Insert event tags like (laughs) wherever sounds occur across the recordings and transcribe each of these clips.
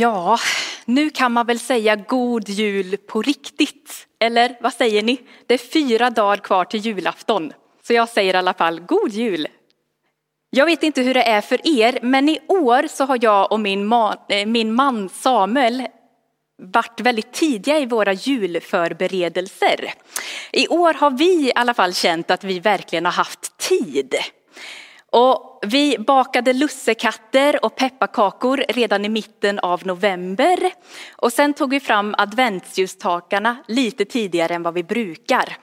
Ja, nu kan man väl säga god jul på riktigt. Eller vad säger ni? Det är fyra dagar kvar till julafton. Så jag säger i alla fall god jul. Jag vet inte hur det är för er, men i år så har jag och min man, eh, min man Samuel varit väldigt tidiga i våra julförberedelser. I år har vi i alla fall känt att vi verkligen har haft tid. Och vi bakade lussekatter och pepparkakor redan i mitten av november. Och sen tog vi fram adventsljusstakarna lite tidigare än vad vi brukar.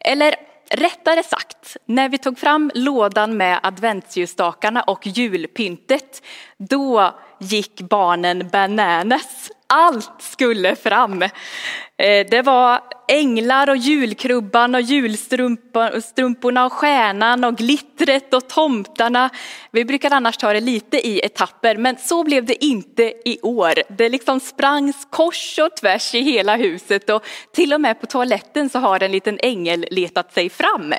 Eller rättare sagt, när vi tog fram lådan med adventsljusstakarna och julpyntet, då gick barnen bananas allt skulle fram. Eh, det var änglar och julkrubban och julstrumporna och stjärnan och glittret och tomtarna. Vi brukar annars ta det lite i etapper, men så blev det inte i år. Det liksom sprangs kors och tvärs i hela huset och till och med på toaletten så har en liten ängel letat sig fram.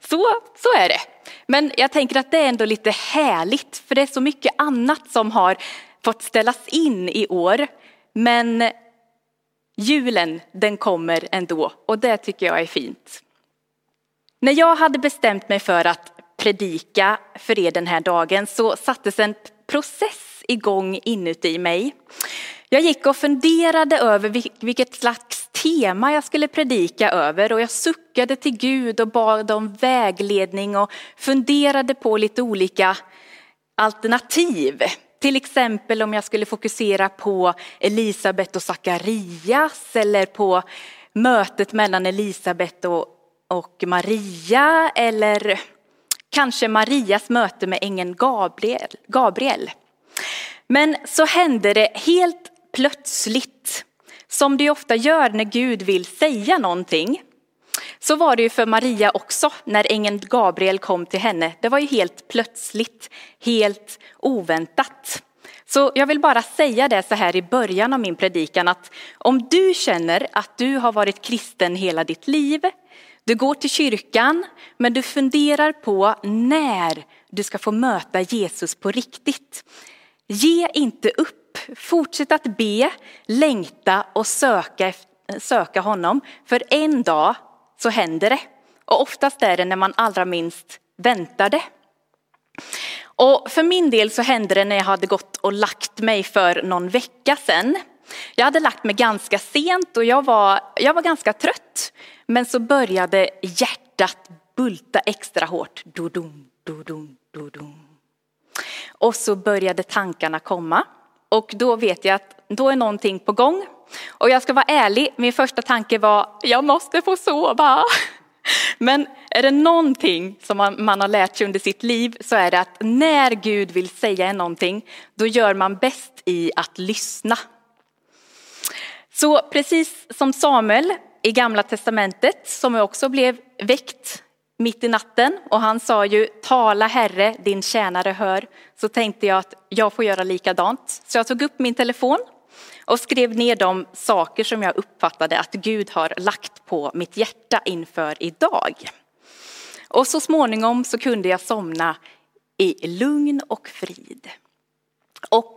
Så, så är det. Men jag tänker att det är ändå lite härligt, för det är så mycket annat som har fått ställas in i år. Men julen, den kommer ändå och det tycker jag är fint. När jag hade bestämt mig för att predika för er den här dagen så sattes en process igång inuti mig. Jag gick och funderade över vilket slags tema jag skulle predika över och jag suckade till Gud och bad om vägledning och funderade på lite olika alternativ. Till exempel om jag skulle fokusera på Elisabet och Sakarias eller på mötet mellan Elisabet och, och Maria eller kanske Marias möte med ängeln Gabriel, Gabriel. Men så hände det helt plötsligt, som det ofta gör när Gud vill säga någonting. Så var det ju för Maria också när ängeln Gabriel kom till henne. Det var ju helt plötsligt, helt oväntat. Så jag vill bara säga det så här i början av min predikan att om du känner att du har varit kristen hela ditt liv, du går till kyrkan men du funderar på när du ska få möta Jesus på riktigt. Ge inte upp, fortsätt att be, längta och söka, söka honom för en dag så händer det. Och oftast är det när man allra minst väntar det. Och för min del så hände det när jag hade gått och lagt mig för någon vecka sedan. Jag hade lagt mig ganska sent och jag var, jag var ganska trött. Men så började hjärtat bulta extra hårt. Dodum, dodum, dodum. Och så började tankarna komma. Och då vet jag att då är någonting på gång. Och jag ska vara ärlig, min första tanke var, jag måste få sova. (laughs) Men är det någonting som man, man, har lärt sig under sitt liv så är det att när Gud vill säga någonting, då gör man bäst i att lyssna. Så precis som Samuel i gamla testamentet, som också blev väckt mitt i natten och han sa ju tala Herre, din tjänare hör, så tänkte jag att jag får göra likadant. Så jag tog upp min telefon och skrev ner de saker som jag uppfattade att Gud har lagt på mitt hjärta inför idag. Och så småningom så kunde jag somna i lugn och frid. Och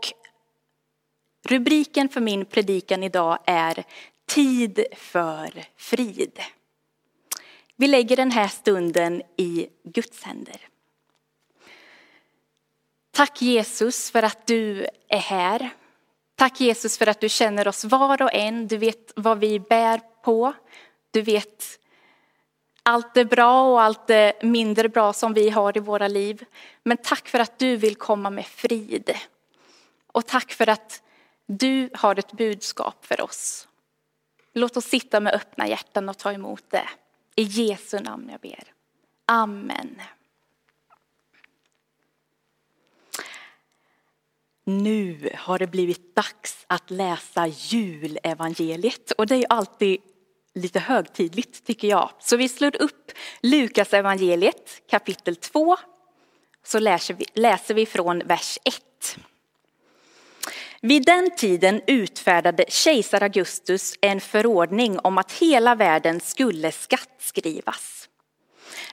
rubriken för min predikan idag är Tid för frid. Vi lägger den här stunden i Guds händer. Tack Jesus för att du är här. Tack Jesus för att du känner oss var och en. Du vet vad vi bär på. Du vet allt det bra och allt det mindre bra som vi har i våra liv. Men tack för att du vill komma med frid. Och tack för att du har ett budskap för oss. Låt oss sitta med öppna hjärtan och ta emot det. I Jesu namn jag ber. Amen. Nu har det blivit dags att läsa julevangeliet och det är alltid lite högtidligt tycker jag. Så vi slår upp Lukas evangeliet kapitel 2 så läser vi, läser vi från vers 1. Vid den tiden utfärdade kejsar Augustus en förordning om att hela världen skulle skattskrivas.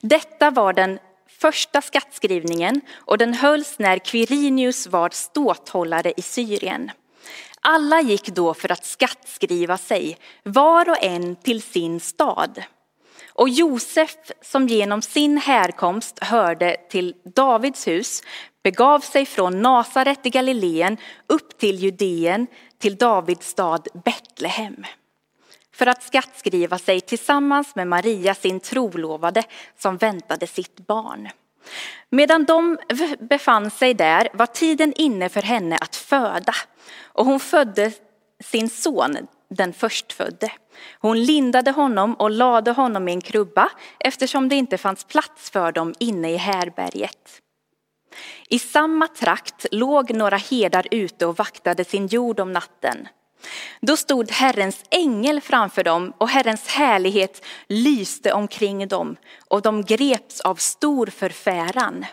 Detta var den första skattskrivningen och den hölls när Quirinius var ståthållare i Syrien. Alla gick då för att skattskriva sig, var och en till sin stad. Och Josef, som genom sin härkomst hörde till Davids hus, begav sig från Nasaret i Galileen upp till Judeen, till Davids stad Betlehem för att skattskriva sig tillsammans med Maria, sin trolovade, som väntade sitt barn. Medan de befann sig där var tiden inne för henne att föda och hon födde sin son, den förstfödde. Hon lindade honom och lade honom i en krubba eftersom det inte fanns plats för dem inne i härberget. I samma trakt låg några herdar ute och vaktade sin jord om natten. Då stod Herrens ängel framför dem och Herrens härlighet lyste omkring dem och de greps av stor förfäran.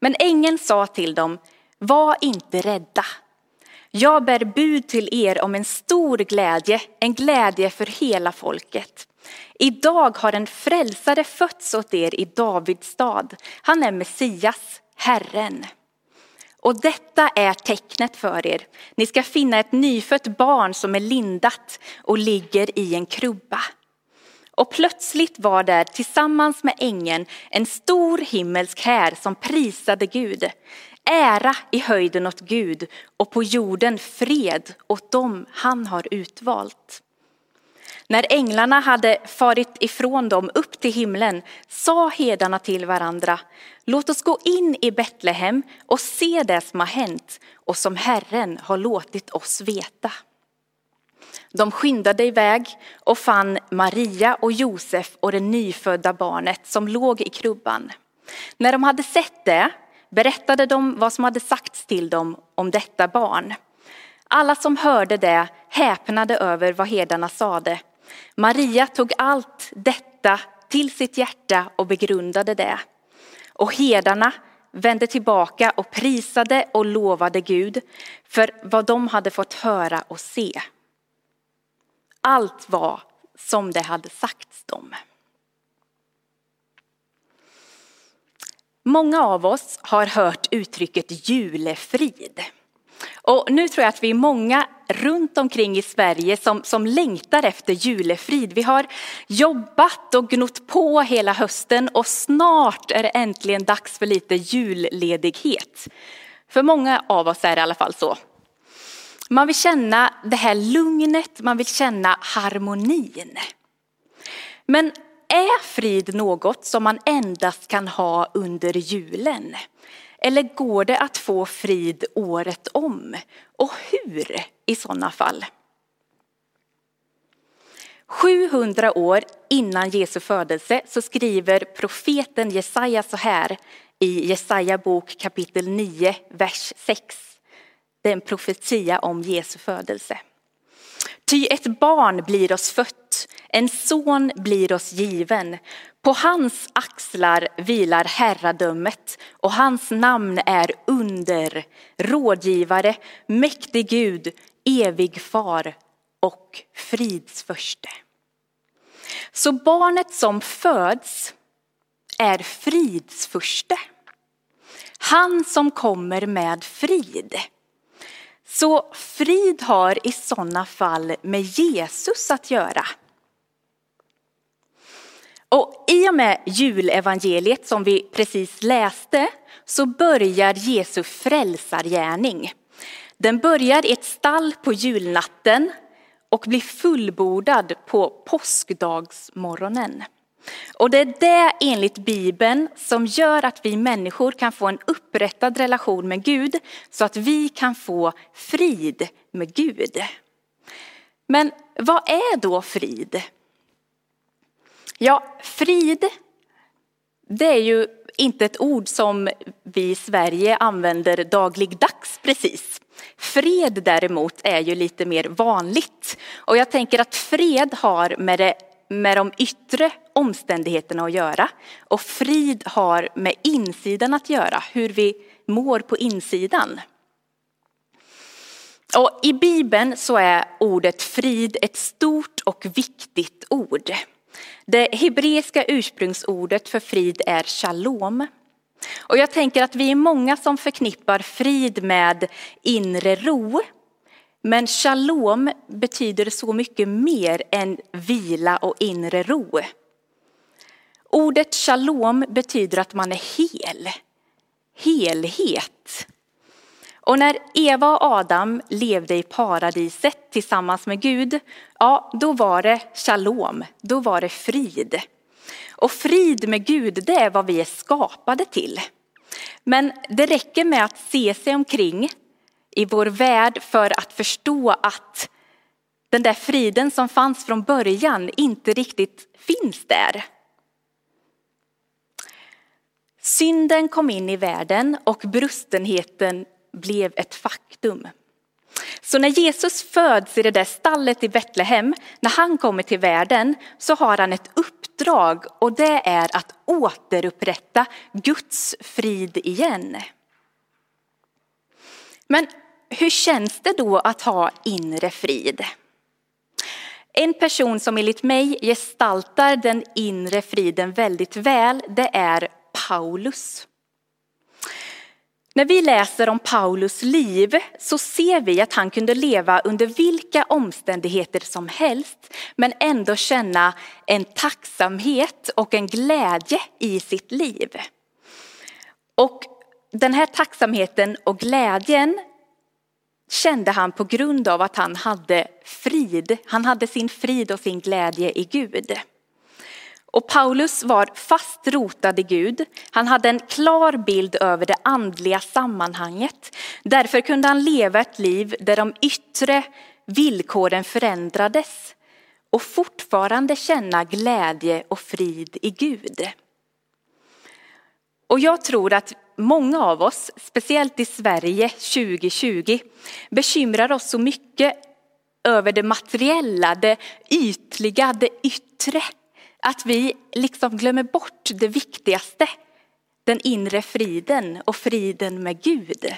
Men ängeln sa till dem, var inte rädda. Jag bär bud till er om en stor glädje, en glädje för hela folket. Idag har en frälsare fötts åt er i Davids stad. Han är Messias, Herren. Och detta är tecknet för er. Ni ska finna ett nyfött barn som är lindat och ligger i en krubba. Och plötsligt var där tillsammans med ängeln en stor himmelsk här som prisade Gud. Ära i höjden åt Gud och på jorden fred åt dem han har utvalt. När änglarna hade farit ifrån dem upp till himlen sa hedarna till varandra, låt oss gå in i Betlehem och se det som har hänt och som Herren har låtit oss veta. De skyndade iväg och fann Maria och Josef och det nyfödda barnet som låg i krubban. När de hade sett det berättade de vad som hade sagts till dem om detta barn. Alla som hörde det häpnade över vad herdarna sade Maria tog allt detta till sitt hjärta och begrundade det. Och herdarna vände tillbaka och prisade och lovade Gud för vad de hade fått höra och se. Allt var som det hade sagts dem. Många av oss har hört uttrycket julefrid. Och nu tror jag att vi är många runt omkring i Sverige som, som längtar efter julefrid. Vi har jobbat och gnott på hela hösten och snart är det äntligen dags för lite julledighet. För många av oss är det i alla fall så. Man vill känna det här lugnet, man vill känna harmonin. Men är frid något som man endast kan ha under julen? Eller går det att få frid året om? Och hur i sådana fall? 700 år innan Jesu födelse så skriver profeten Jesaja så här i Jesaja bok kapitel 9, vers 6. Det är en profetia om Jesu födelse. Ty ett barn blir oss fött, en son blir oss given. På hans axlar vilar herradömet och hans namn är under, rådgivare, mäktig Gud, evig far och fridsförste. Så barnet som föds är fridsförste. Han som kommer med frid. Så frid har i sådana fall med Jesus att göra. Och i och med julevangeliet som vi precis läste så börjar Jesu frälsargärning. Den börjar i ett stall på julnatten och blir fullbordad på påskdagsmorgonen. Och det är det enligt Bibeln som gör att vi människor kan få en upprättad relation med Gud så att vi kan få frid med Gud. Men vad är då frid? Ja, frid, det är ju inte ett ord som vi i Sverige använder dagligdags precis. Fred däremot är ju lite mer vanligt. Och jag tänker att fred har med, det, med de yttre omständigheterna att göra. Och frid har med insidan att göra, hur vi mår på insidan. Och I Bibeln så är ordet frid ett stort och viktigt ord. Det hebreiska ursprungsordet för frid är shalom. Och jag tänker att vi är många som förknippar frid med inre ro. Men shalom betyder så mycket mer än vila och inre ro. Ordet shalom betyder att man är hel, helhet. Och när Eva och Adam levde i paradiset tillsammans med Gud, ja då var det shalom, då var det frid. Och frid med Gud, det är vad vi är skapade till. Men det räcker med att se sig omkring i vår värld för att förstå att den där friden som fanns från början inte riktigt finns där. Synden kom in i världen och brustenheten blev ett faktum. Så när Jesus föds i det där stallet i Betlehem, när han kommer till världen, så har han ett uppdrag och det är att återupprätta Guds frid igen. Men hur känns det då att ha inre frid? En person som enligt mig gestaltar den inre friden väldigt väl, det är Paulus. När vi läser om Paulus liv så ser vi att han kunde leva under vilka omständigheter som helst men ändå känna en tacksamhet och en glädje i sitt liv. Och den här tacksamheten och glädjen kände han på grund av att han hade frid. Han hade sin frid och sin glädje i Gud. Och Paulus var fast rotad i Gud. Han hade en klar bild över det andliga sammanhanget. Därför kunde han leva ett liv där de yttre villkoren förändrades och fortfarande känna glädje och frid i Gud. Och jag tror att många av oss, speciellt i Sverige 2020, bekymrar oss så mycket över det materiella, det ytliga, det yttre. Att vi liksom glömmer bort det viktigaste, den inre friden och friden med Gud.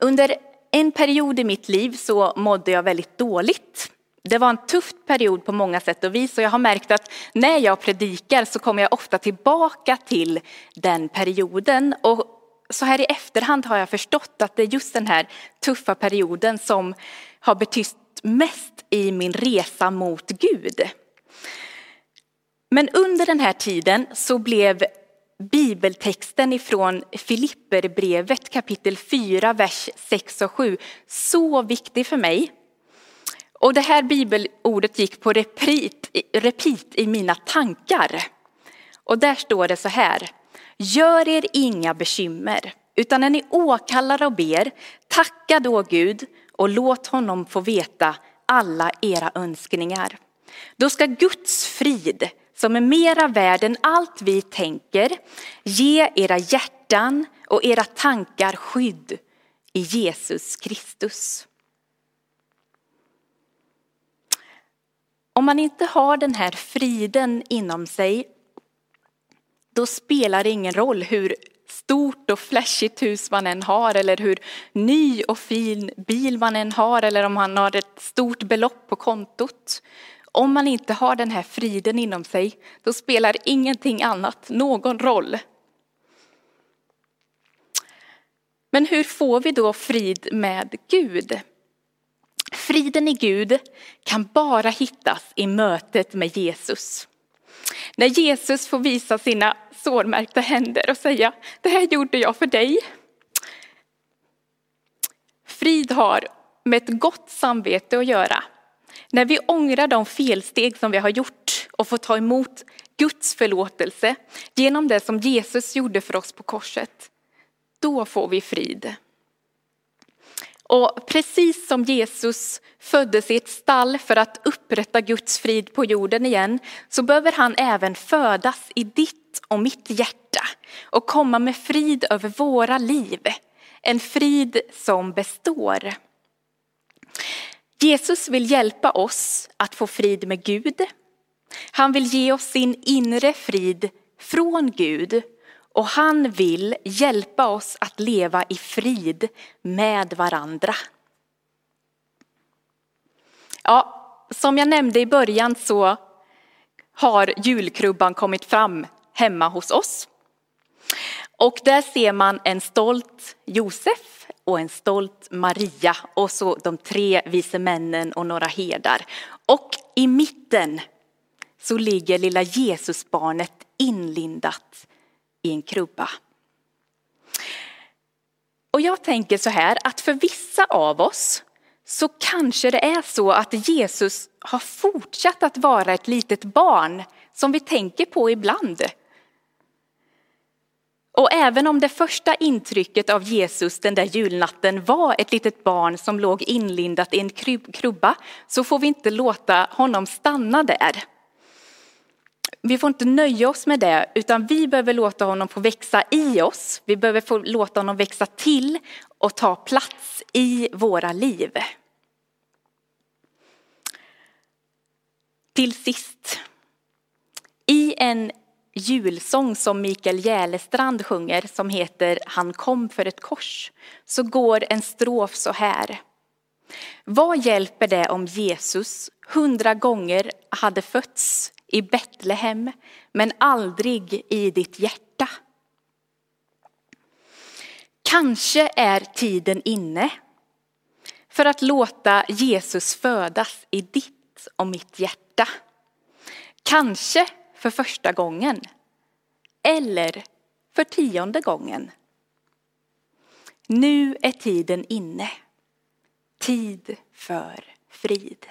Under en period i mitt liv så mådde jag väldigt dåligt. Det var en tuff period på många sätt och vis och jag har märkt att när jag predikar så kommer jag ofta tillbaka till den perioden. Och så här i efterhand har jag förstått att det är just den här tuffa perioden som har betytt mest i min resa mot Gud. Men under den här tiden så blev bibeltexten ifrån Filipperbrevet kapitel 4, vers 6 och 7 så viktig för mig. Och det här bibelordet gick på repeat, repeat i mina tankar. Och där står det så här. Gör er inga bekymmer, utan när ni åkallar och ber, tacka då Gud och låt honom få veta alla era önskningar. Då ska Guds frid, som är mera värd än allt vi tänker, ge era hjärtan och era tankar skydd i Jesus Kristus. Om man inte har den här friden inom sig, då spelar det ingen roll hur stort och flashigt hus man än har eller hur ny och fin bil man än har eller om man har ett stort belopp på kontot. Om man inte har den här friden inom sig, då spelar ingenting annat någon roll. Men hur får vi då frid med Gud? Friden i Gud kan bara hittas i mötet med Jesus. När Jesus får visa sina sårmärkta händer och säga, det här gjorde jag för dig. Frid har med ett gott samvete att göra. När vi ångrar de felsteg som vi har gjort och får ta emot Guds förlåtelse genom det som Jesus gjorde för oss på korset, då får vi frid. Och precis som Jesus föddes i ett stall för att upprätta Guds frid på jorden igen, så behöver han även födas i ditt och mitt hjärta och komma med frid över våra liv. En frid som består. Jesus vill hjälpa oss att få frid med Gud. Han vill ge oss sin inre frid från Gud och han vill hjälpa oss att leva i frid med varandra. Ja, som jag nämnde i början så har julkrubban kommit fram hemma hos oss. Och där ser man en stolt Josef och en stolt Maria och så de tre vise männen och några herdar. Och i mitten så ligger lilla Jesusbarnet inlindat i en krubba. Och jag tänker så här att för vissa av oss så kanske det är så att Jesus har fortsatt att vara ett litet barn som vi tänker på ibland. Och även om det första intrycket av Jesus den där julnatten var ett litet barn som låg inlindat i en krubba så får vi inte låta honom stanna där. Vi får inte nöja oss med det utan vi behöver låta honom få växa i oss. Vi behöver få låta honom växa till och ta plats i våra liv. Till sist, i en julsång som Mikael Jälestrand sjunger som heter Han kom för ett kors så går en strof så här. Vad hjälper det om Jesus hundra gånger hade fötts i Betlehem men aldrig i ditt hjärta? Kanske är tiden inne för att låta Jesus födas i ditt och mitt hjärta. Kanske för första gången. Eller för tionde gången. Nu är tiden inne. Tid för frid.